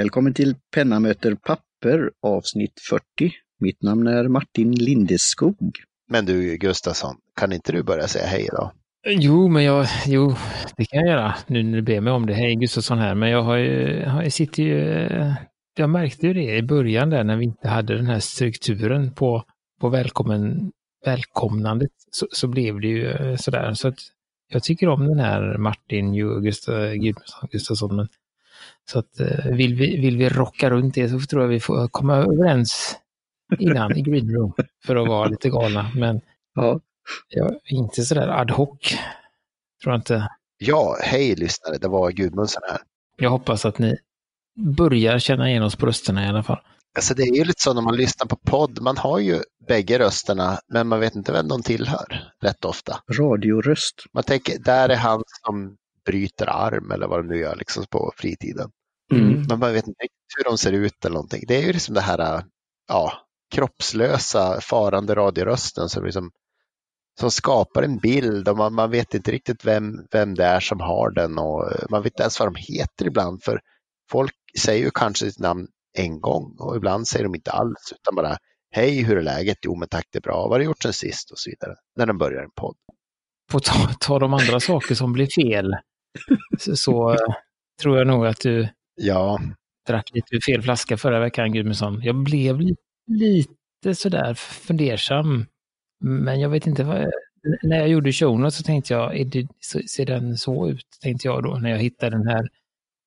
Välkommen till Penna möter papper avsnitt 40. Mitt namn är Martin Lindeskog. Men du Gustafsson, kan inte du börja säga hej då? Jo, men jag, jo, det kan jag göra nu när du ber mig om det. Hej Gustafsson här, men jag har ju, jag sitter ju, jag märkte ju det i början där när vi inte hade den här strukturen på, på välkommen, välkomnandet, så, så blev det ju sådär. Så att jag tycker om den här Martin Gustafsson, men så att eh, vill vi, vill vi rocka runt det så tror jag vi får komma överens innan i Green Room för att vara lite galna. Men ja. jag är inte sådär ad hoc. Tror jag inte. Ja, hej lyssnare, det var Gudmundsen här. Jag hoppas att ni börjar känna igen oss på rösterna i alla fall. Alltså det är ju lite så när man lyssnar på podd, man har ju bägge rösterna men man vet inte vem de tillhör rätt ofta. Radioröst. Man tänker, där är han som bryter arm eller vad de nu gör liksom på fritiden. Mm. Men man vet inte hur de ser ut eller någonting. Det är ju liksom det här ja, kroppslösa farande radiorösten som, liksom, som skapar en bild och man, man vet inte riktigt vem, vem det är som har den och man vet inte ens vad de heter ibland för folk säger ju kanske sitt namn en gång och ibland säger de inte alls utan bara Hej, hur är läget? Jo, men tack, det är bra. Vad har du gjort sen sist? Och så vidare. När de börjar en podd. På tal om andra saker som blir fel så, så tror jag nog att du ja. drack lite fel flaska förra veckan, Gudmundsson. Jag blev lite, lite sådär fundersam. Men jag vet inte vad... När jag gjorde showen så tänkte jag, är det, ser den så ut? Tänkte jag då, när jag hittade den här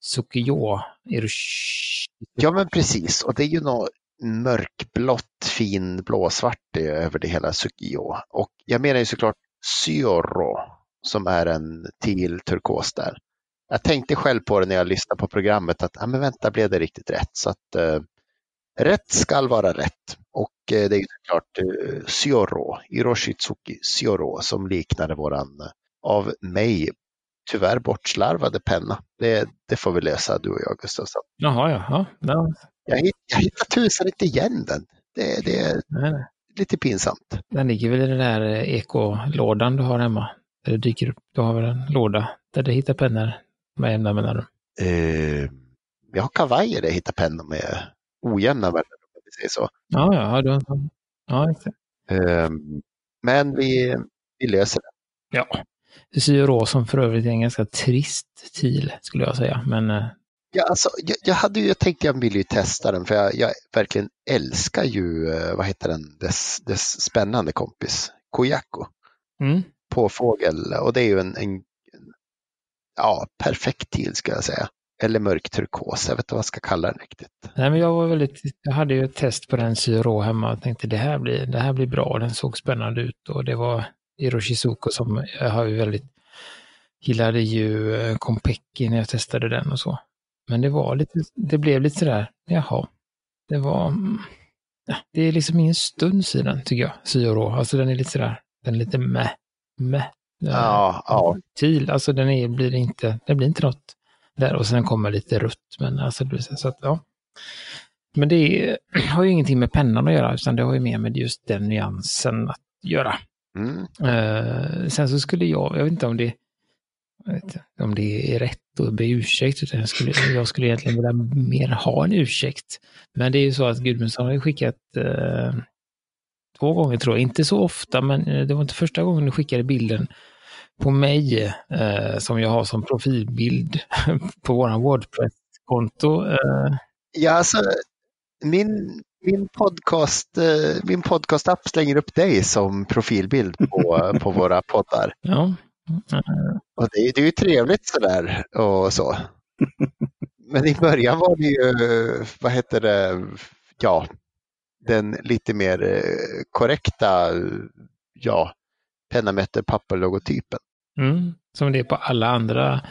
Sukiyo. Ja, men precis. Och det är ju något mörkblått, fin blåsvart över det hela Sukiyo. Och jag menar ju såklart Syoro som är en teal turkos där. Jag tänkte själv på det när jag lyssnade på programmet att, ja men vänta, blev det riktigt rätt? Så att eh, rätt skall vara rätt. Och eh, det är ju såklart eh, Syoro, Hiroshitsuki Syoro som liknade våran eh, av mig tyvärr bortslarvade penna. Det, det får vi lösa du och jag Gustafsson. Jaha, jaha. Ja. Jag, jag hittar tusan inte igen den. Det, det är Nej. lite pinsamt. Den ligger väl i den där eh, ekolådan du har hemma? Där det dyker upp, du har väl en låda där du hittar pennor med jämna mellanrum? Eh, jag har kavajer där jag hittar pennor med ojämna mellanrum, om vi säger så. Ja, ja, du, ja exakt. Eh, men vi, vi löser det. Ja, Syro som för övrigt är en ganska trist TIL skulle jag säga. Men, eh, ja, alltså, jag, jag hade ju, jag tänkte jag ville ju testa den för jag, jag verkligen älskar ju, eh, vad heter den, dess, dess spännande kompis, Kojako. Mm. På fågel och det är ju en, en ja, perfekt tid ska jag säga. Eller mörk turkos, jag vet inte vad jag ska kalla den riktigt. Nej, men jag var väldigt, jag hade ju ett test på den syrå hemma och tänkte det här blir, det här blir bra, den såg spännande ut och det var Hiroshizuko som jag har ju väldigt, gillade ju eh, när jag testade den och så. Men det var lite, det blev lite sådär, jaha, det var, mm, ja, det är liksom ingen stuns i den tycker jag, syrå. Alltså den är lite sådär, den är lite meh, meh. Ja, ja. Til, alltså den är, blir inte, det blir inte något där och sen kommer lite rött, men alltså så att ja. Men det är, har ju ingenting med pennan att göra, utan det har ju mer med just den nyansen att göra. Mm. Uh, sen så skulle jag, jag vet inte om det, inte, om det är rätt att be ursäkt, utan jag skulle, jag skulle egentligen vilja mer ha en ursäkt. Men det är ju så att Gudmundsson har skickat uh, två gånger tror jag, inte så ofta, men eh, det var inte första gången du skickade bilden på mig uh, som jag har som profilbild på våran Wordpress-konto. Ja, alltså min min podcast, eh, min podcastapp slänger upp dig som profilbild på, på våra poddar. Ja. Och det, det är ju trevligt sådär och så. Men i början var det ju, vad heter det, ja, den lite mer eh, korrekta, ja, penna, möter, papper-logotypen. Mm, som det är på alla andra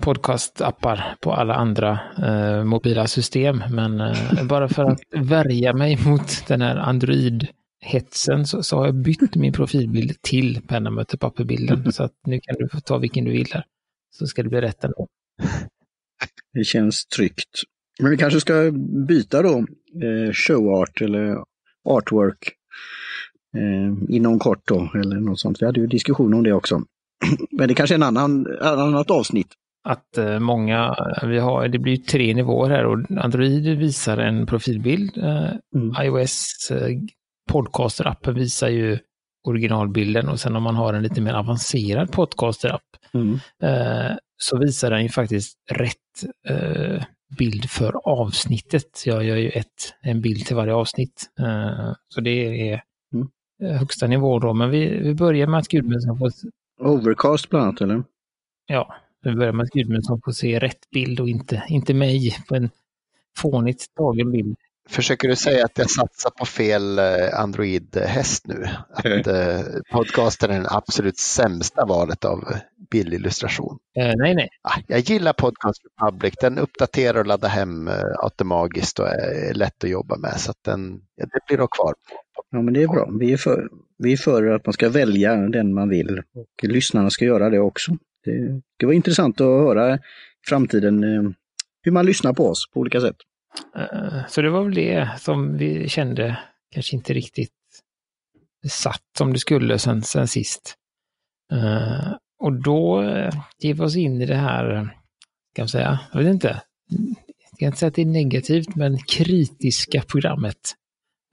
podcastappar på alla andra eh, mobila system. Men eh, bara för att värja mig mot den här Android-hetsen så, så, har jag bytt min profilbild till penna möter papperbilden. Så att nu kan du få ta vilken du vill här. Så ska det bli rätt ändå. Det känns tryggt. Men vi kanske ska byta då eh, showart eller artwork eh, inom kort då, eller något sånt. Vi hade ju diskussion om det också. Men det kanske är en annan, annat avsnitt. att eh, många, vi har, det blir tre nivåer här och Android visar en profilbild. Eh, Mm. iOS eh, podcaster-appen visar ju originalbilden och sen om man har en lite mer avancerad podcaster-app Mm. eh, så visar den ju faktiskt rätt eh, bild för avsnittet. Jag gör ju ett, en bild till varje avsnitt. Eh, så det är högsta nivå då. Men vi, vi börjar med att Gudmundsson får, Overcast bland annat, eller? ja, vi börjar med att Gudmundsson får se rätt bild och inte, inte mig på en fånigt tagen bild. Försöker du säga att jag satsar på fel eh, Android-häst nu? Att eh, podcasten är det absolut sämsta valet av bildillustration? Eh, nej, nej. Ah, jag gillar Podcast Republic. Den uppdaterar och laddar hem eh, automatiskt och är lätt att jobba med. Så att den, ja, det blir nog kvar. Ja, men det är bra. Vi är, för, vi är för att man ska välja den man vill och lyssnarna ska göra det också. Det ska vara intressant att höra i framtiden eh, hur man lyssnar på oss på olika sätt. Eh, så det var väl det som vi kände kanske inte riktigt satt som det skulle sen, sen sist. Eh, och då ger vi oss in i det här, kan man säga, jag vet inte, jag kan inte säga att det är negativt, men kritiska programmet.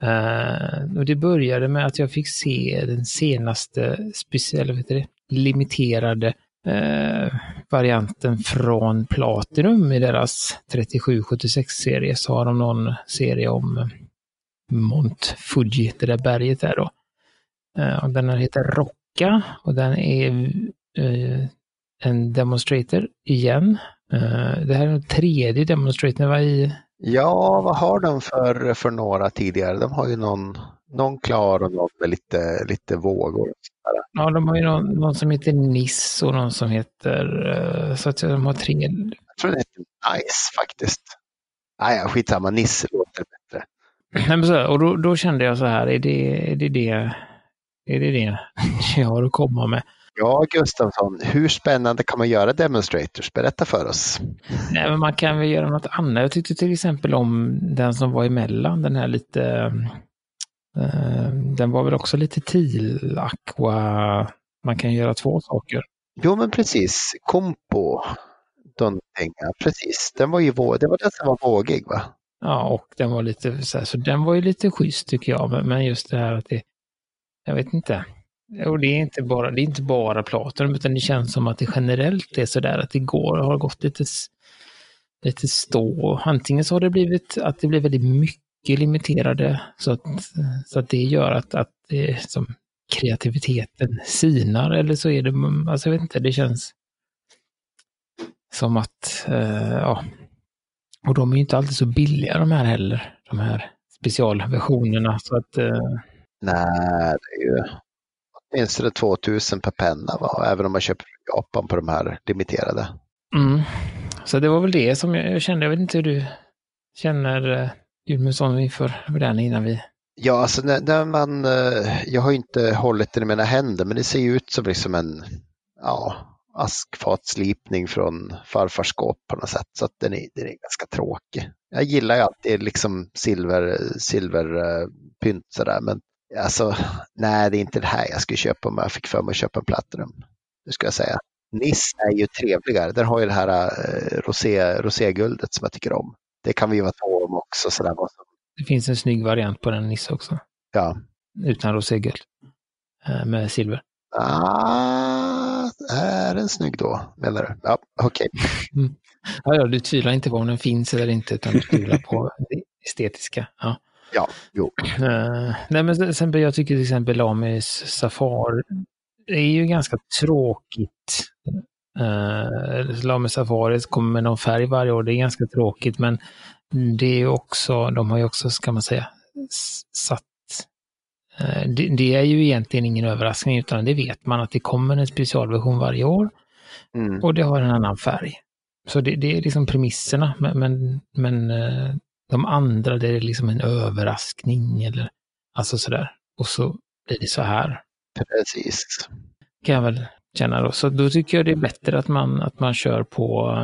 Uh, Och det började med att jag fick se den senaste speciella, vet det, limiterade uh, varianten från Platinum i deras 3776-serie så har de någon serie om eh, Mont Fuji, det där berget där då. Uh, och den här heter Rocka och den är en demonstrator igen. Det här är den tredje demonstratorn var i Ja, vad har de för, för några tidigare? De har ju någon, någon klar och någon med lite, lite vågor. Ja, de har ju någon, någon som heter Niss och någon som heter, eh, så att de har tre. Jag tror den heter Nice faktiskt. Nej, ja, skitsamma. Nisse låter bättre. Nej, men så, och då, då kände jag så här, är det är det, det, är det det jag har att komma med? Ja, Gustafsson, hur spännande kan man göra demonstrators? Berätta för oss. Nej, men man kan väl göra något annat. Jag tyckte till exempel om den som var emellan, den här lite, eh, den var väl också lite teal, aqua, man kan göra två saker. Jo, men precis. Kompo. Någonting, precis. Den var ju vå- det var den som var vågig, va? Ja, och den var lite så här, så den var ju lite schysst tycker jag, men just det här att det, jag vet inte. Och det är inte bara, det är inte bara Platinum, utan det känns som att det generellt är sådär att det går, har gått lite, lite stå. Antingen så har det blivit att det blir väldigt mycket limiterade, så att, så att det gör att, att det, som kreativiteten sinar, eller så är det, alltså jag vet inte, det känns som att, eh, ja, och de är ju inte alltid så billiga de här heller, de här specialversionerna. Så att, eh, Nej, det är ju åtminstone 2000 per penna, va? även om man köper från Japan på de här limiterade. mm. Så det var väl det som jag, jag kände. Jag vet inte hur du känner eh, Gudmundsson inför den innan vi... Ja, alltså när, när man, eh, jag har inte hållit den i mina händer, men det ser ju ut som liksom en ja, askfatslipning från farfars skåp på något sätt. Så att den är, den är ganska tråkig. Jag gillar ju alltid liksom silver, silverpynt sådär, men alltså nej, det är inte det här jag skulle köpa om jag fick för mig att köpa en Platinum. Nu ska jag säga. Niss är ju trevligare. Den har ju det här eh, rosé, roséguldet som jag tycker om. Det kan vi vara två om också. Sådär. Det finns en snygg variant på den Nisse också. Ja, Utan roséguld. Eh, med silver. Ah, är den snygg då, menar du? Ja, okej. Ja, ja, du tvivlar inte på om den finns eller inte, utan du tvivlar på det estetiska. Ja. Ja, jo. Eh, nej, men sen- sen, jag tycker till exempel Amis Safari det är ju ganska tråkigt. Uh, Lame Safari kommer med någon färg varje år, det är ganska tråkigt, men det är också, de har ju också, ska man säga, satt eh, det, det är ju egentligen ingen överraskning, utan det vet man att det kommer en specialversion varje år Mm. och det har en annan färg. Så det, det är liksom premisserna, men, men, men eh, de andra, det är liksom en överraskning eller alltså sådär. Och så blir det så här, Precis. kan jag väl känna då. Så då tycker jag det är bättre att man, att man kör på,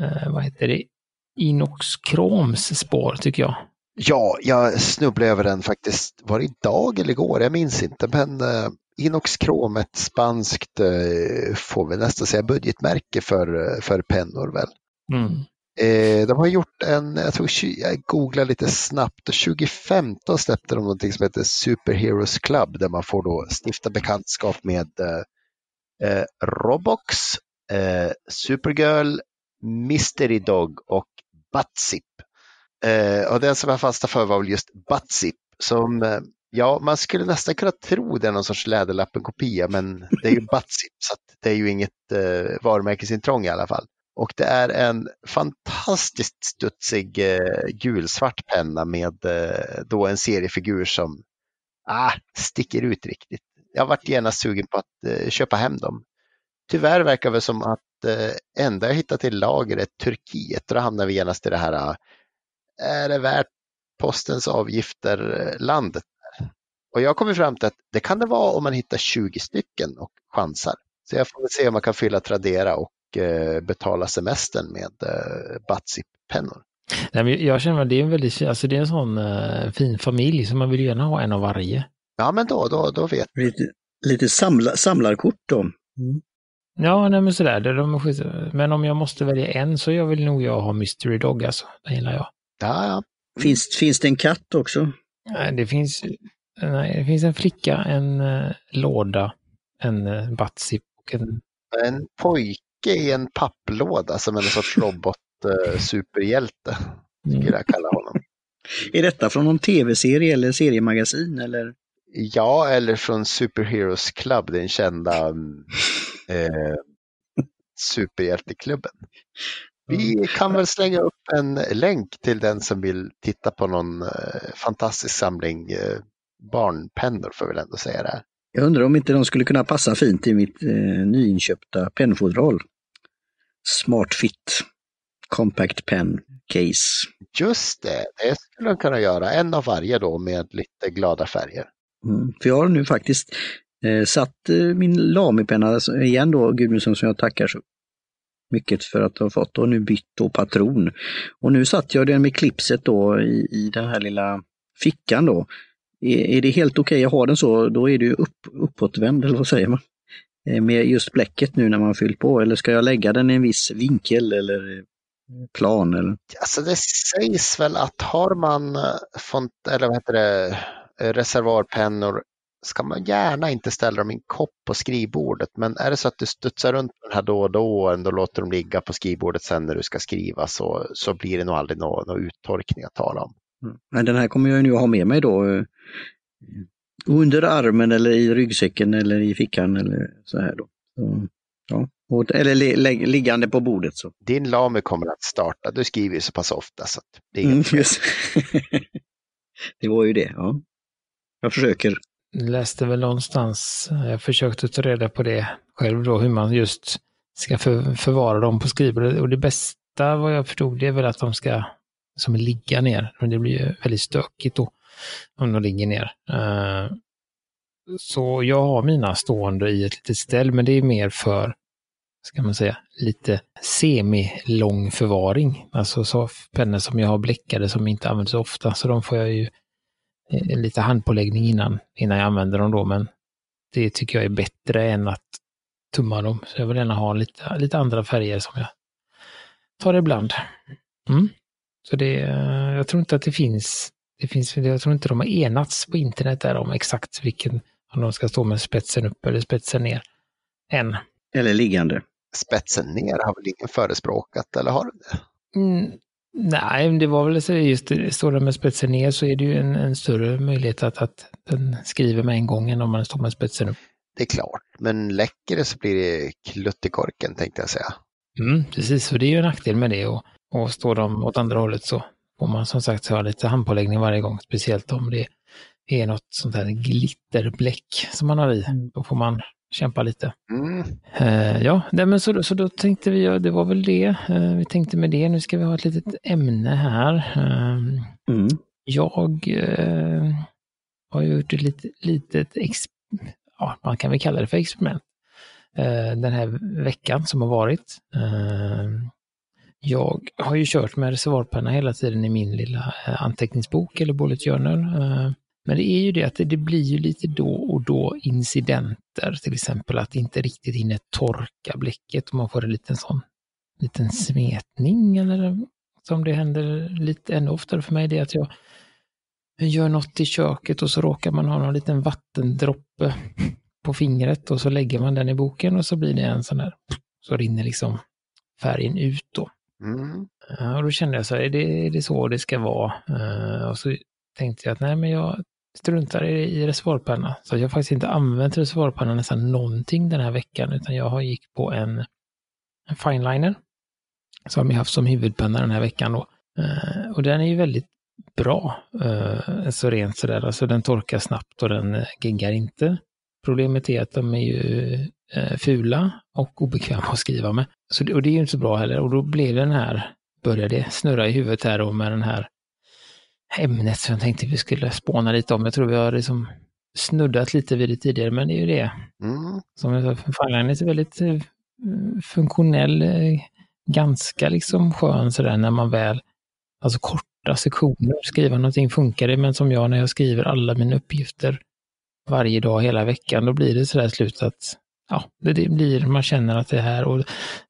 eh, vad heter det, Inox Kroms spår tycker jag. Ja, jag snubblade över den faktiskt. Var det idag eller igår? Jag minns inte. Men eh, Inox Chrome, ett spanskt, eh, får vi nästan säga budgetmärke för, för pennor väl. Mm. Eh, de har gjort en, jag tror jag googlade lite snabbt, 2015 släppte de någonting som heter Superheroes Club där man får då stifta bekantskap med eh, Robox, eh, Supergirl, Mystery Dog och Batsip. Eh, och den som jag fastnade för var väl just Batsip som eh, Ja, man skulle nästan kunna tro det är någon sorts läderlappen-kopia, men det är ju Batsip, så det är ju inget eh, varumärkesintrång i alla fall. Och det är en fantastiskt studsig eh, gulsvart penna med eh, då en seriefigur som ah, sticker ut riktigt. Jag varit genast sugen på att eh, köpa hem dem. Tyvärr verkar det som att eh, enda jag hittat i lager är Turkiet och då hamnar vi genast i det här, ah, är det värt postens avgifter-landet. Eh, och jag kommer fram till att det kan det vara om man hittar 20 stycken och chansar. Så jag får väl se om man kan fylla Tradera och betala semestern med eh, Batsip-pennor. jag känner att det är en väldigt alltså det är en sån uh, fin familj så man vill gärna ha en av varje. Ja men då, då, då vet Lite, lite samla, samlarkort då. Mm. Ja, nej men sådär. Det, de men om jag måste välja en så jag vill nog jag ha Mystery Dog alltså. Det gillar jag. Ja, ja. Finns, finns det en katt också? Nej, det finns, nej, det finns en flicka, en uh, låda, en uh, Batsip och en... En pojke i en papplåda som en sorts robot-superhjälte. Eh, skulle jag kalla honom. Är detta från någon tv-serie eller seriemagasin? Eller? Ja, eller från Superheroes Club, den kända mm, eh, superhjälteklubben. Vi kan väl slänga upp en länk till den som vill titta på någon eh, fantastisk samling eh, barnpennor, får vi väl ändå säga det här. Jag undrar om inte de skulle kunna passa fint i mitt eh, nyinköpta pennfodral. Smart Fit Compact Pen Case. Just det, det skulle de kunna göra. En av varje då med lite glada färger. Mm, för jag har nu faktiskt eh, satt eh, min Lamy-penna alltså, igen då, Gudmundsson, som jag tackar så mycket för att ha fått och nu bytt då patron. Och nu satt jag den med klipset då i, i den här lilla fickan då. Är, är det helt okej okay att ha den så, då är det ju upp, uppåtvänd, eller vad säger man? Eh, med just bläcket nu när man fyllt på? Eller ska jag lägga den i en viss vinkel eller plan? Eller? Alltså det sägs väl att har man eh, font, eller vad heter det, eh, reservoarpennor ska man gärna inte ställa dem i en kopp på skrivbordet. Men är det så att du studsar runt den här då och då och ändå låter dem ligga på skrivbordet sen när du ska skriva så, så blir det nog aldrig någon, någon uttorkning att tala om. Mm. Men den här kommer jag nu ha med mig då under armen eller i ryggsäcken eller i fickan eller så här då. Så, ja. Eller li liggande på bordet. Så. Din lame kommer att starta, du skriver ju så pass ofta så det är mm, Det var ju det, ja. Jag försöker. Jag läste väl någonstans, jag försökte ta reda på det själv då, hur man just ska för, förvara dem på skrivbordet. Och det bästa vad jag förstod det är väl att de ska som ligga ner. Men det blir ju väldigt stökigt då om de ligger ner. Eh, så jag har mina stående i ett litet ställ, men det är mer för, ska man säga, lite semi-lång förvaring. Alltså så pennor som jag har bläckade som inte används så ofta, så de får jag ju eh, lite handpåläggning innan, innan jag använder dem då, men det tycker jag är bättre än att tumma dem. Så jag vill gärna ha lite, lite andra färger som jag tar ibland. Mm. Så det, eh, jag tror inte att det finns det finns, jag tror inte de har enats på internet där om exakt vilken, om de ska stå med spetsen upp eller spetsen ner. Än. Eller liggande. Spetsen ner har väl ingen förespråkat, eller har du det? Mm, nej, det var väl så just står det med spetsen ner så är det ju en, en större möjlighet att, att den skriver med en gång än om man står med spetsen upp. Det är klart, men läcker det så blir det klutt i korken tänkte jag säga. Mm, precis, för det är ju en nackdel med det och, och står de åt andra hållet så får man som sagt ha lite handpåläggning varje gång, speciellt om det är något sånt här glitterbläck som man har i. Mm. Då får man kämpa lite. Mm. Uh, ja, men så, så då tänkte vi, det var väl det. Uh, vi tänkte med det, nu ska vi ha ett litet ämne här. Uh, mm. Jag har gjort ett litet, litet ja, man kan väl kalla det för experiment. den här veckan som har varit. Jag har ju kört med reservoarpenna hela tiden i min lilla eh, anteckningsbok eller bullet journal. Eh, men det är ju det att det, blir ju lite då och då incidenter, till exempel att det inte riktigt hinner torka bläcket och man får en liten sån liten smetning eller som det händer lite ännu oftare för mig, det är att jag gör något i köket och så råkar man ha någon liten vattendroppe på fingret och så lägger man den i boken och så blir det en sån här, så rinner liksom färgen ut då. Mm. Och då kände jag så här, är det, är det så det ska vara? Uh, och så tänkte jag att nej men jag struntar i, i reservoarpenna. Så jag har faktiskt inte använt reservoarpenna nästan någonting den här veckan utan jag har gick på en, en fineliner som jag haft som huvudpenna den här veckan då. Uh, och den är ju väldigt bra, uh, så rent sådär, alltså den torkar snabbt och den geggar inte. Problemet är att de är ju fula och obekväma att skriva med. Så det, och det är ju inte så bra heller. Och då blev den här, började snurra i huvudet här då med den här ämnet som jag tänkte vi skulle spåna lite om. Jag tror vi har liksom snuddat lite vid det tidigare, men det är ju det. Mm. Som jag sa, Funline är väldigt eh, funktionell, eh, ganska liksom skön sådär när man väl, alltså korta sektioner, skriva någonting funkar det, men som jag när jag skriver alla mina uppgifter varje dag hela veckan, då blir det sådär slut att ja, det, det blir, man känner att det är här och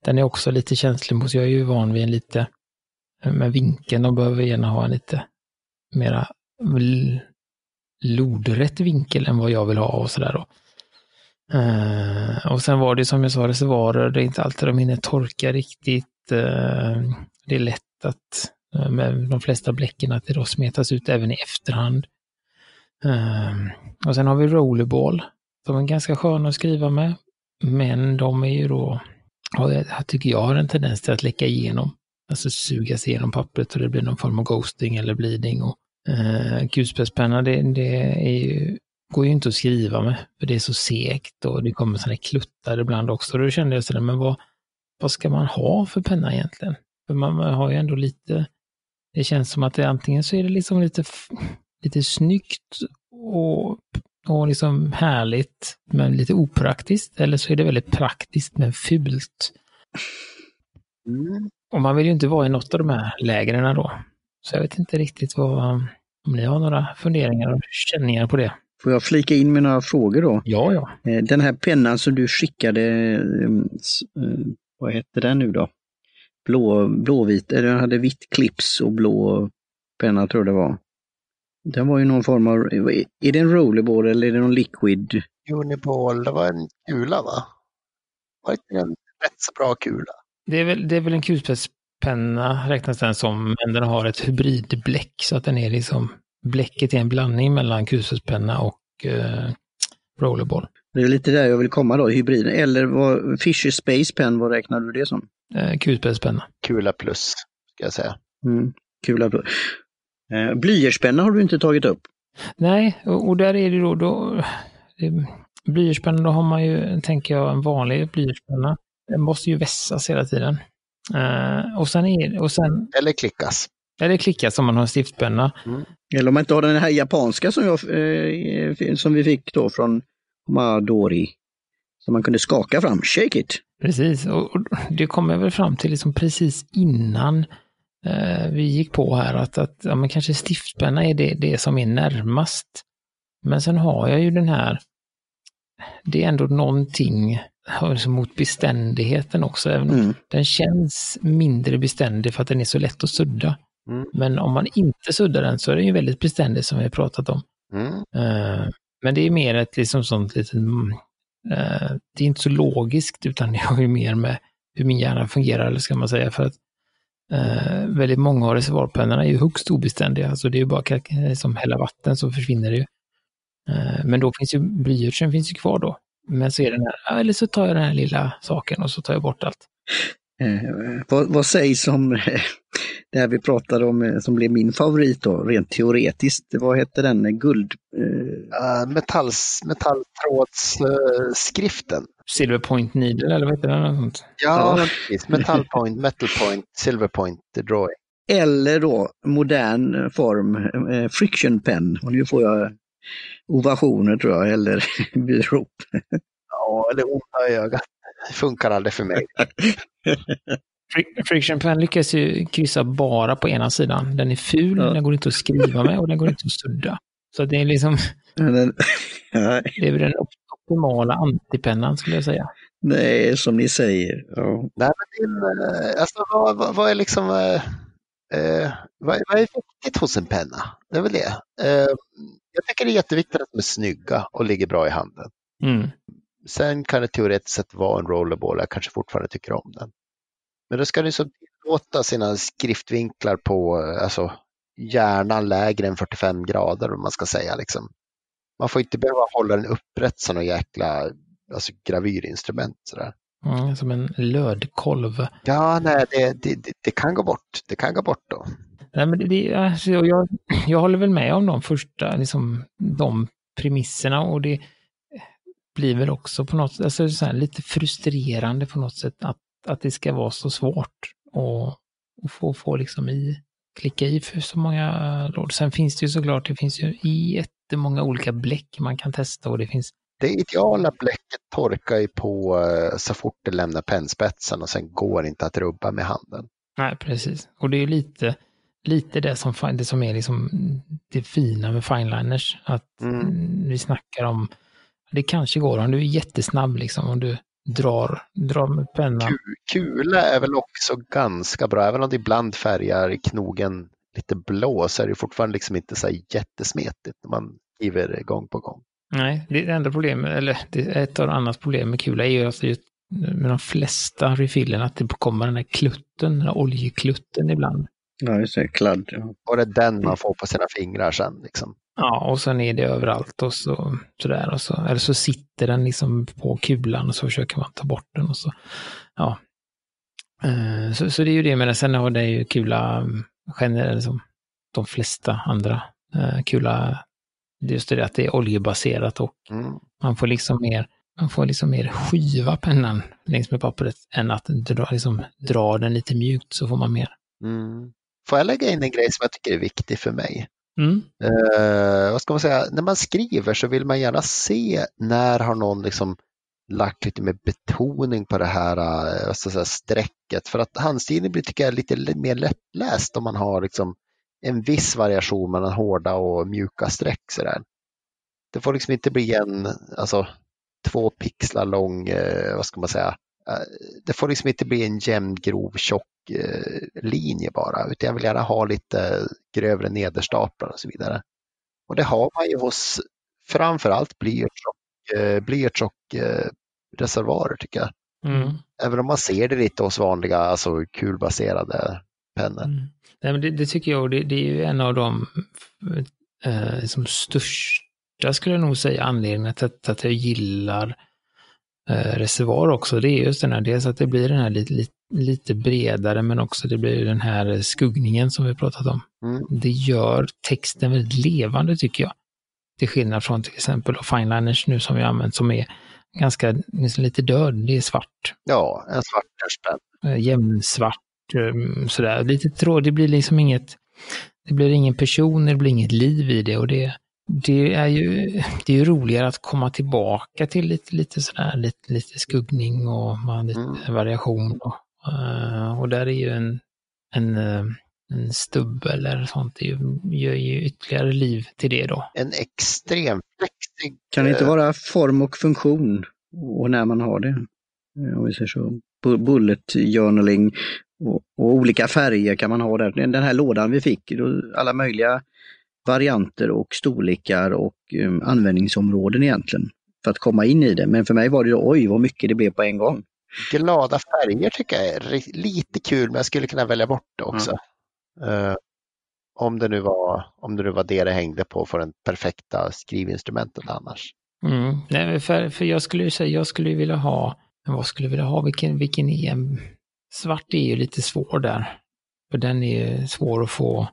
den är också lite känslig, mot, jag är ju van vid en lite, med vinkeln, och behöver gärna ha en lite mera lodrätt vinkel än vad jag vill ha och sådär då. Uh, och sen var det som jag sa, reservoarer, det är inte alltid de hinner torka riktigt. Uh, det är lätt att uh, med de flesta bläcken att det då smetas ut även i efterhand. Och sen har vi rollerball. De är ganska sköna att skriva med. Men de är ju då, jag tycker jag har en tendens till att läcka igenom. Alltså sugas igenom pappret och det blir någon form av ghosting eller bleeding. Och, eh, kulspetspenna, det, det är ju, går ju inte att skriva med, för det är så segt och det kommer sådana kluttar ibland också. Då kände jag sådär, men vad, vad ska man ha för penna egentligen? För man, man har ju ändå lite, det känns som att det antingen så är det liksom lite lite snyggt och, och liksom härligt men lite opraktiskt. Eller så är det väldigt praktiskt men fult. Mm. Och man vill ju inte vara i något av de här lägren då. Så jag vet inte riktigt vad, om ni har några funderingar och känningar på det. Får jag flika in med några frågor då? Ja, ja. Eh, den här pennan som du skickade, mm, eh, vad hette den nu då? Blå, blåvit, den hade vitt clips och blå penna tror jag det var. Den var ju någon form av, är det en rollerball eller är det någon liquid? Uniball, det var en kula va? Var inte en rätt så bra kula? Det är väl, det är väl en kulspetspenna räknas den som, men den har ett hybridbläck så att den är liksom, bläcket är en blandning mellan kulspetspenna och eh, rollerball. Det är lite där jag vill komma då, hybriden. Eller vad, Fisher Space Pen, vad räknar du det som? Eh, kulspetspenna. Kula plus, ska jag säga. Mm, kula plus. Eh, blyertspenna har du inte tagit upp. Nej, och, där är det då, då blyertspenna, då har man ju, tänker jag, en vanlig blyertspenna. Den måste ju vässas hela tiden. Uh, och sen är och sen... Eller klickas. Eller klickas om man har en stiftpenna. Mm. Eller om man inte har den här japanska som, jag, eh, som vi fick då från Madori. Som man kunde skaka fram, shake it. Precis, och, och det kommer väl fram till liksom precis innan eh, vi gick på här att, att ja, men kanske stiftpenna är det, det som är närmast. Men sen har jag ju den här, det är ändå någonting alltså mot beständigheten också. Även mm. Den känns mindre beständig för att den är så lätt att sudda. Mm. Men om man inte suddar den så är den ju väldigt beständig som vi har pratat om. Mm. Uh, men det är mer ett liksom sånt litet, uh, det är inte så logiskt utan det har ju mer med hur min hjärna fungerar, eller ska man säga. För att Eh, väldigt många av reservoarpennorna är ju högst obeständiga, alltså det är ju bara som hälla vatten så försvinner det ju. Eh, men då finns ju blyertsen finns ju kvar då. Men så är den här, eller så tar jag den här lilla saken och så tar jag bort allt. Eh, vad, vad sägs om det här vi pratade om eh, som blev min favorit då, rent teoretiskt. Vad hette den? Guld... Uh, metalls, metalltrådsskriften. Uh, Silverpoint Needle eller vad heter den? Sånt? Ja, ja. precis. Metallpoint, Metalpoint, Silverpoint Drawing. Eller då modern form, eh, Friction Pen. Och nu får jag ovationer tror jag, eller byrop. ja, eller onda ögat. Det funkar aldrig för mig. Friction Pen lyckas ju kryssa bara på ena sidan. Den är ful, ja. den går inte att skriva med och den går inte att sudda. Så det är liksom, Den, det är väl den optimala antipennan skulle jag säga. nej, som ni säger. Ja. Nej, men din, eh, alltså, vad, vad, vad är liksom, eh, eh, vad, vad är viktigt hos en penna? Det är väl det. Eh, jag tycker det är jätteviktigt att de är snygga och ligger bra i handen. Mm. Sen kan det teoretiskt sett vara en rollerball, jag kanske fortfarande tycker om den. Men då ska du så tillåta sina skriftvinklar på eh, alltså, hjärnan lägre än 45 grader om man ska säga. Liksom. Man får inte behöva hålla den upprätt som någon jäkla alltså, gravyrinstrument. Sådär. Mm, som en lödkolv. Ja, nej, det, det, det, det kan gå bort. Det kan gå bort då. Nej, men det, alltså, jag, jag håller väl med om de första, liksom, de premisserna och det blir väl också på något sätt alltså, så här, lite frustrerande på något sätt att, att det ska vara så svårt och, och få, få liksom i, klicka i för så många lådor. Sen finns det ju såklart, det finns ju jättemånga olika bläck man kan testa och det finns Det ideala bläcket torkar ju på eh, så fort det lämnar pennspetsen och sen går inte att rubba med handen. Nej, precis. Och det är ju lite, lite det som, det som är liksom det fina med fineliners. Att Mm. vi snackar om, det kanske går om du är jättesnabb liksom, om du drar, drar med pennan. Ku- Kula är väl också ganska bra, även om det ibland färgar knogen lite blå så är det fortfarande liksom inte så här jättesmetigt när man skriver gång på gång. Nej, det enda problemet, eller ett av annat problem med kula är ju att det, med de flesta refillerna att det kommer den här klutten, den här oljeklutten ibland. Ja, just det. Kladd. Ja. Och det är den man får på sina fingrar sen. Liksom. Ja, och sen är det överallt och så sådär. Och så, eller så sitter den liksom på kulan och så försöker man ta bort den och så. Ja. Eh, Så, så det är ju det, men sen har det ju kula mm, generellt som de flesta andra eh, kula. Just det att det är oljebaserat och Mm. man får liksom mer man får liksom mer skiva pennan längs med pappret än att dra, liksom, dra den lite mjukt så får man mer. Mm. Får jag lägga in en grej som jag tycker är viktig för mig? Mm. Eh, vad ska man säga, när man skriver så vill man gärna se när har någon liksom lagt lite mer betoning på det här eh, säga, strecket. För att handstilen blir tycker jag lite mer lättläst om man har liksom en viss variation mellan hårda och mjuka streck. Sådär. Det får liksom inte bli en alltså, två pixlar lång, eh, vad ska man säga, eh, det får liksom inte bli en jämn, grov, tjock linje bara, utan jag vill gärna ha lite grövre nederstaplar och så vidare. Och det har man ju hos framförallt blyerts eh, blyertsock eh, reservoarer tycker jag. Mm. Även om man ser det lite hos vanliga, alltså kulbaserade pennor. Mm. Nej, men det, det tycker jag, och det, det är ju en av de eh, som största, skulle jag nog säga, anledningarna till att, att jag gillar eh, reservoar också. Det är just den här, dels att det blir den här lite, lite, lite bredare, men också det blir den här skuggningen som vi pratat om. Mm. Det gör texten väldigt levande tycker jag. Till skillnad från till exempel fineliners nu som vi använt som är ganska, lite död, det är svart Ja, en svart tuschpenna. eh, jämnsvart, eh, sådär. Lite tråd, det blir liksom inget, det blir ingen person, det blir inget liv i det och det, det är ju, det är ju roligare att komma tillbaka till lite, lite sådär, lite, lite skuggning och man, lite Mm. variation. Och, eh, och där är ju en, en, eh, en stubb eller sånt, det gör ju ytterligare liv till det då. En extrem flexig. Kan det inte eh, vara form och funktion och när man har det? Eh, Om vi säger så. Bu- Bullet journaling och, och olika färger kan man ha där. Den här lådan vi fick, alla möjliga varianter och storlekar och um, användningsområden egentligen för att komma in i det. Men för mig var det då, oj vad mycket det blev på en gång. glada färger tycker jag är lite kul, men jag skulle kunna välja bort det också. Eh, om, det nu var, om det nu var det det hängde på för den perfekta skrivinstrumentet annars. Mm. Nej, för, för jag skulle ju säga, jag skulle vilja ha, men vad skulle jag vilja ha, vilken, vilken en, svart är ju lite svår där. För den är ju svår att få,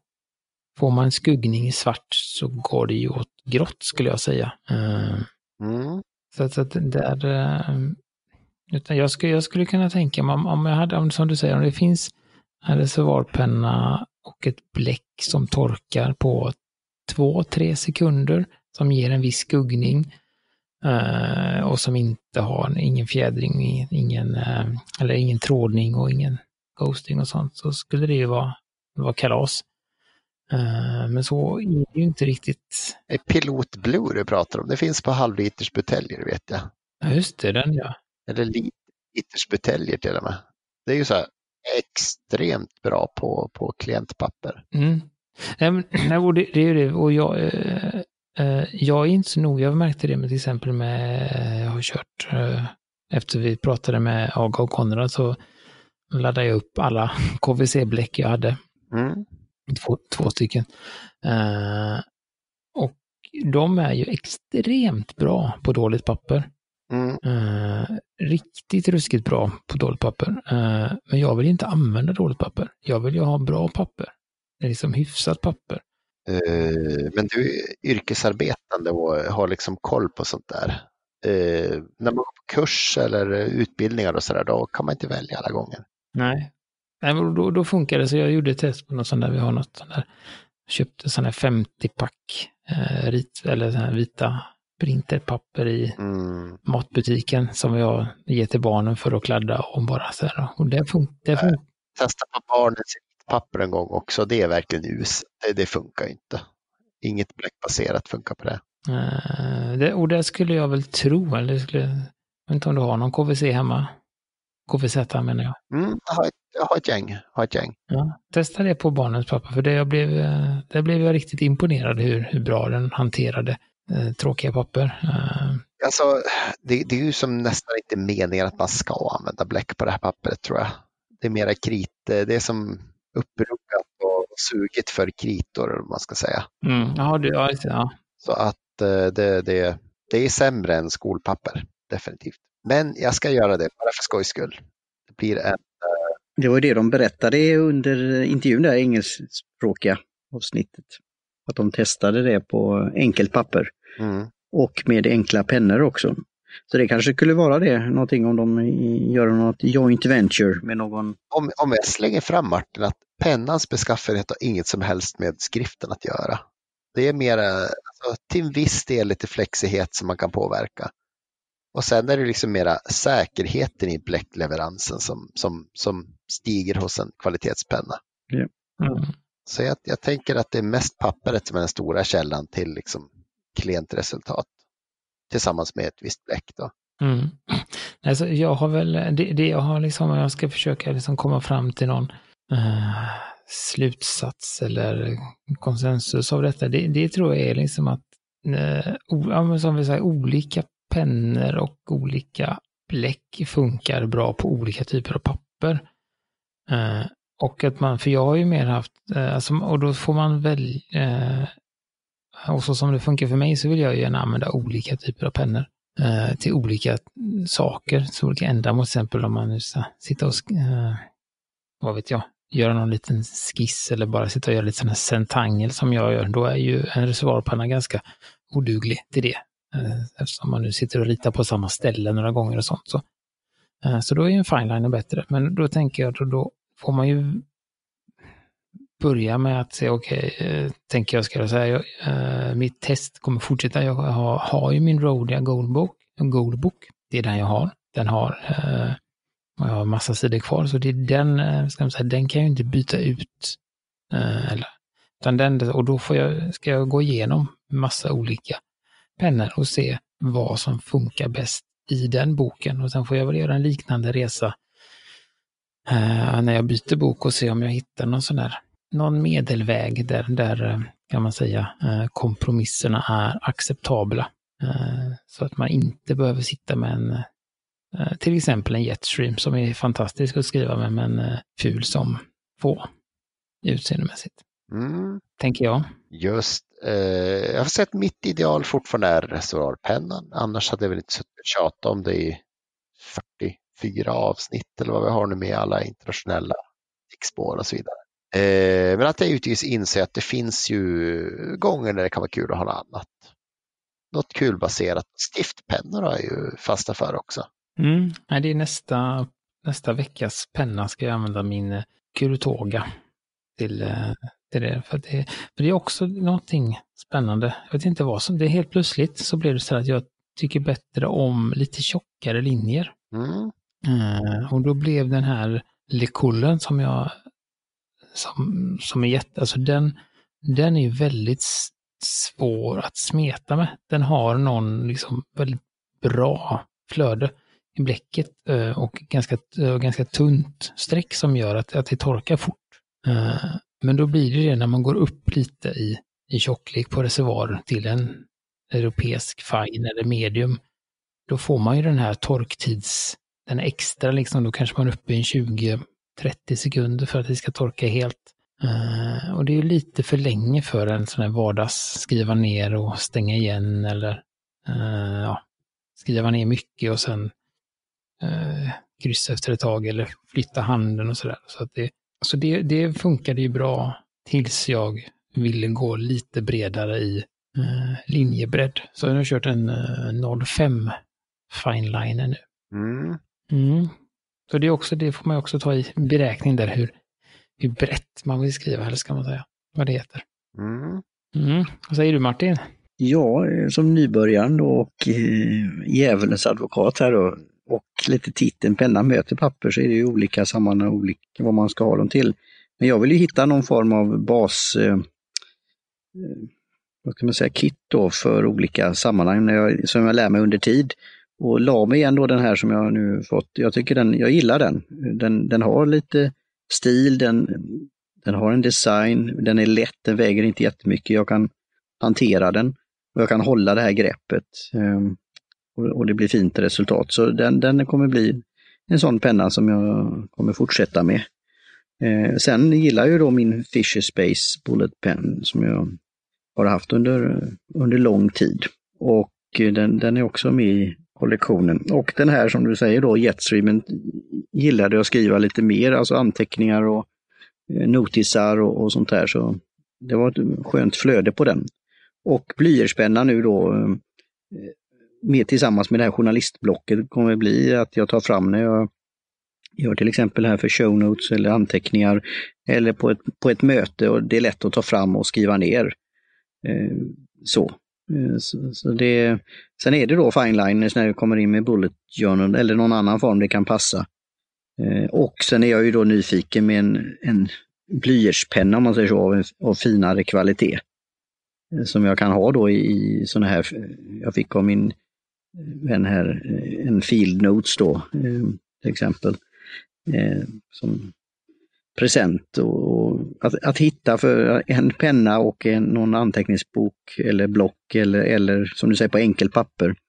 får man skuggning i svart så går det ju åt grått skulle jag säga. Eh, Mm. så att, så att där, eh, utan jag skulle, jag skulle kunna tänka mig om, om jag hade, om, som du säger, om det finns en reservoarpenna och ett bläck som torkar på två, tre sekunder som ger en viss skuggning eh, och som inte har ingen fjädring, ingen, eh, eller ingen trådning och ingen ghosting och sånt, så skulle det ju vara, vara kalas. Eh, men så är det ju inte riktigt. Det är Pilot Blue du pratar om. Det finns på halvlitersbuteljer vet jag. Ja, just det, den ja. Eller litersbuteljer till och med. Det är ju så här extremt bra på, på klientpapper. Mm. Nej, det, det är ju det. Och jag, eh, eh, jag är inte så noga. Jag märkte det med till exempel med, jag har kört, eh, efter vi pratade med Aga och Konrad så laddade jag upp alla KVC-bläck jag hade. Mm. Två, två stycken. Eh, och de är ju extremt bra på dåligt papper. Mm. Eh, riktigt ruskigt bra på dåligt papper. Eh, men jag vill inte använda dåligt papper. Jag vill ju ha bra papper. Det är liksom hyfsat papper. Eh, men du är yrkesarbetande och har liksom koll på sånt där. När man går på kurs eller utbildningar och sådär, då kan man inte välja alla gånger. Nej. Nej, då, då funkar det. Så jag gjorde ett test på något sånt där. Vi har något sånt där. Köpte sån här 50-pack eh, rit, eller sån här vita printerpapper i Mm. matbutiken som jag ger till barnen för att kladda och bara så här. Och det funkar. Fun Testa på barnens papper en gång också, det är verkligen us. Det, det funkar inte. Inget bläckbaserat funkar på det. Eh, det, och det skulle jag väl tro, eller skulle, jag vet inte om du har någon KVC hemma? KVZ menar jag. Mm, jag, har ett, jag har ett gäng. Har ett gäng. Ja, testa det på barnens pappa, för det, jag blev, eh, det blev jag riktigt imponerad hur, hur bra den hanterade tråkiga papper. Eh, Alltså, det, det är ju som nästan inte meningen att man ska använda bläck på det här pappret tror jag. Det är mera krit, det är som uppruggat och sugit för kritor, vad man ska säga. mm, ja, det, ja. Så att eh, det, det, det är sämre än skolpapper, definitivt. Men jag ska göra det, bara för skojs skull. Det blir en, Det var ju det de berättade under intervjun, det här engelskspråkiga avsnittet. Att de testade det på enkelt papper mm, och med enkla pennor också. Så det kanske skulle vara det, någonting om de gör något joint venture med någon. om, om jag slänger fram Martin att pennans beskaffenhet har inget som helst med skriften att göra. Det är mer alltså, till en viss del lite flexighet som man kan påverka. Och sen är det liksom mera säkerheten i bläckleveransen som, som, som stiger hos en kvalitetspenna. Mm. Så jag, jag tänker att det är mest pappret som är den stora källan till liksom klientresultat. Tillsammans med ett visst bläck. Då. Mm. Alltså, jag har väl, det, det jag har liksom, jag ska försöka liksom komma fram till någon eh, slutsats eller konsensus av detta. Det, det tror jag är liksom att, eh, o, ja, men som vi säger, olika pennor och olika bläck funkar bra på olika typer av papper. Eh, och att man, för jag har ju mer haft, eh, alltså, och då får man väl, eh, och så som det funkar för mig så vill jag gärna använda olika typer av pennor eh, till olika saker, till olika ändamål. Till exempel om man nu ska sitta och, eh, vad vet jag, göra någon liten skiss eller bara sitta och göra lite sån här centangel som jag gör, då är ju en reservoarpanna ganska oduglig till det. Eh, eftersom man nu sitter och ritar på samma ställe några gånger och sånt. Så, eh, så då är ju en fineliner bättre. Men då tänker jag, då, då får man ju börja med att säga, okej, okay, tänker jag ska jag säga, jag, mitt test kommer fortsätta. Jag har, har ju min Rodia Goldbook, Goldbook, det är den jag har. Den har, eh, och jag har massa sidor kvar, så det är den, ska man säga, den kan jag ju inte byta ut. Eller, utan den, och då får jag, ska jag gå igenom massa olika pennor och se vad som funkar bäst i den boken. Och sen får jag väl göra en liknande resa eh, när jag byter bok och se om jag hittar någon sån där någon medelväg där, där eh, kan man säga eh, kompromisserna är acceptabla. Eh, Så att man inte behöver sitta med en, till exempel en Jetstream som är fantastisk att skriva med men ful som få utseendemässigt. Mm, Tänker jag. just, jag har sett mitt ideal fortfarande är reservoarpennan. Annars hade jag väl inte suttit och tjatat om det i 44 avsnitt eller vad vi har nu med alla internationella stickspår och så vidare. Eh, men att jag givetvis inser att det finns ju gånger när det kan vara kul att ha något annat. Något kulbaserat. Stiftpennor har jag ju fastnat för också. Mm. Nej, det är nästa, nästa veckas penna ska jag använda min eh, Kurutoga till, eh, till det. För det. För det är också någonting spännande. Jag vet inte vad som, det är helt plötsligt så blev det så att jag tycker bättre om lite tjockare linjer. Mm. Eh, och då blev den här Lekullen som jag som, som är jätte, alltså den, den är väldigt svår att smeta med. Den har någon liksom väldigt bra flöde i bläcket eh, och ganska, eh, ganska tunt streck som gör att, att det torkar fort. Men då blir det det när man går upp lite i, i tjocklek på reservoar till en europeisk fine eller medium. Då får man ju den här torktids, den extra liksom, då kanske man är uppe i 20-30 sekunder för att det ska torka helt. Uh, och det är ju lite för länge för en sån här vardags skriva ner och stänga igen eller uh, ja, skriva ner mycket och sen uh, kryssa efter ett tag eller flytta handen och sådär. Så att det, så det, det funkade ju bra tills jag ville gå lite bredare i uh, linjebredd. Så jag har kört en uh, 05 fineliner nu. Mm. Mm. Så det, är också, det får man också ta i beräkning där hur, hur brett man vill skriva, eller ska man säga, vad det heter. Mm. Mm. Vad säger du Martin? Ja, som nybörjaren då och eh, djävulens advokat här då, och lite titeln Penna möter papper så är det ju olika sammanhang, olika vad man ska ha dem till. Men jag vill ju hitta någon form av bas, eh, eh vad ska man säga, kit då för olika sammanhang när jag, som jag lär mig under tid. Och la mig igen då den här som jag nu fått. Jag tycker den, jag gillar den. Den, den har lite stil, den, den har en design, den är lätt, den väger inte jättemycket. Jag kan hantera den och jag kan hålla det här greppet. Ehm, och, och, det blir fint resultat. Så den, den kommer bli en sån penna som jag kommer fortsätta med. Eh, sen gillar jag då min Fisher Space Bullet Pen som jag har haft under, under lång tid. Och eh, den, den är också med i kollektionen. Och den här som du säger då, Jetstreamen, gillade att skriva lite mer, alltså anteckningar och eh, notisar och, och sånt där. Så det var ett skönt flöde på den. Och blyertspenna nu då, eh, med tillsammans med det här journalistblocket kommer bli att jag tar fram när jag gör till exempel här för show notes eller anteckningar eller på ett, på ett möte och det är lätt att ta fram och skriva ner. Eh, så. Eh, så, så det, sen är det då fineliners när du kommer in med bullet journal eller någon annan form det kan passa. Eh, och sen är jag ju då nyfiken med en, en blyertspenna om man säger så, av, av finare kvalitet. Eh, som jag kan ha då i, i sådana här, jag fick av min vän här, en Field Notes då till exempel. Som present och att, att hitta för en penna och en, någon anteckningsbok eller block eller, eller som du säger på enkelpapper. papper.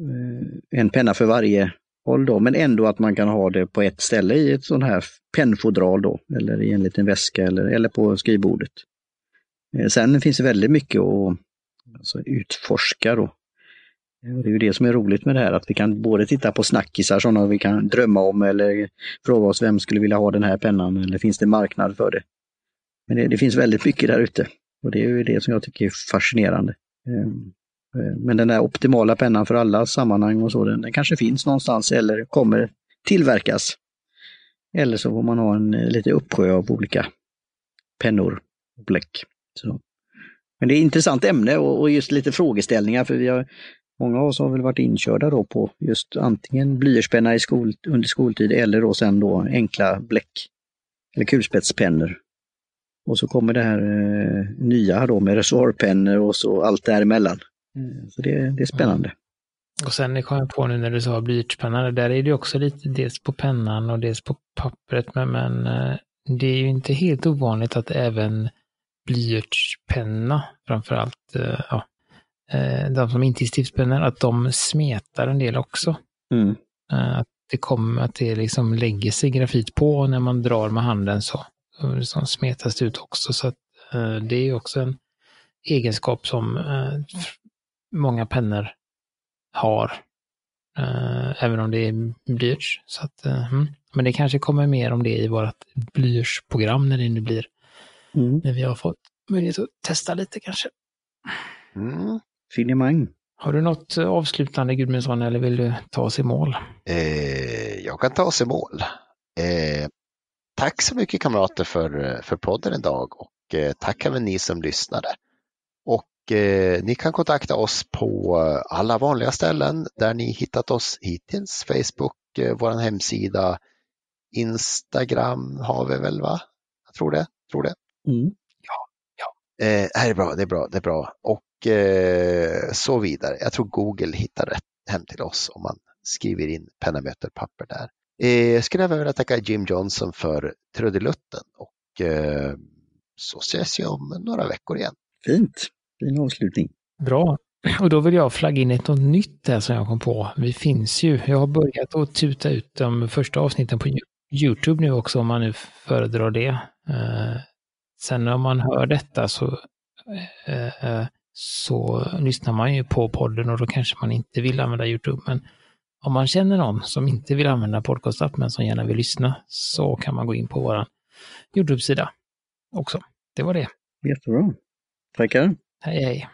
Eh, en penna för varje håll då, men ändå att man kan ha det på ett ställe i ett sånt här pennfodral då, eller i en liten väska eller, eller på skrivbordet. Eh, sen finns det väldigt mycket att alltså, utforska då. Det är ju det som är roligt med det här, att vi kan både titta på snackisar, sådana vi kan drömma om eller fråga oss vem skulle vilja ha den här pennan eller finns det marknad för det? Men det, det finns väldigt mycket där ute och det är ju det som jag tycker är fascinerande. Ehm, eh, men den där optimala pennan för alla sammanhang och så, den, den kanske finns någonstans eller kommer tillverkas. Eller så får man ha en eh, lite uppsjö av olika pennor och bläck. Så. Men det är ett intressant ämne och, just lite frågeställningar för vi har Många av oss har väl varit inkörda då på just antingen blyertspenna i skol, under skoltid eller då sen då enkla bläck eller kulspetspennor. Och så kommer det här eh, nya då med reservoarpennor och så allt däremellan. Mm. Så det, det är spännande. Mm. Och sen kom jag på nu när du sa blyertspenna, där är det också lite dels på pennan och dels på pappret, men, men eh, det är ju inte helt ovanligt att även blyertspenna framförallt, eh, ja, de som inte är stiftspennor, att de smetar en del också. Mm. Eh, att det kommer, att det liksom lägger sig grafit på när man drar med handen så. Som smetas det ut också. Så att, eh, det är också en egenskap som många pennor har. Även om det är blyerts. Så att, mm. Men det kanske kommer mer om det i vårt blyertsprogram när det nu blir. Mm. När vi har fått möjlighet att testa lite kanske. Mm finemang. Har du något eh, avslutande Gudmundsson eller vill du ta oss i mål? Eh, jag kan ta oss i mål. Eh, tack så mycket kamrater för, eh, för podden idag och eh, tack även ni som lyssnade. Och eh, ni kan kontakta oss på alla vanliga ställen där ni hittat oss hittills. Facebook, eh, vår hemsida, Instagram har vi väl va? Jag tror det. Tror det. Mm. Eh, det är bra, det är bra, det är bra. Och eh, så vidare. Jag tror Google hittar rätt hem till oss om man skriver in penna möter papper där. Eh, jag skulle även vilja tacka Jim Johnson för trudelutten och eh, så ses jag om några veckor igen. Fint, fin avslutning. Bra. Och då vill jag flagga in ett något nytt där som jag kom på. Vi finns ju, jag har börjat att tuta ut de första avsnitten på Youtube nu också om man nu föredrar det. Sen om man hör detta så, eh, eh, så lyssnar man ju på podden och då kanske man inte vill använda Youtube. Men om man känner någon som inte vill använda podcastapp men som gärna vill lyssna så kan man gå in på vår Youtube-sida också. Det var det. Jättebra. Tackar. Hej hej.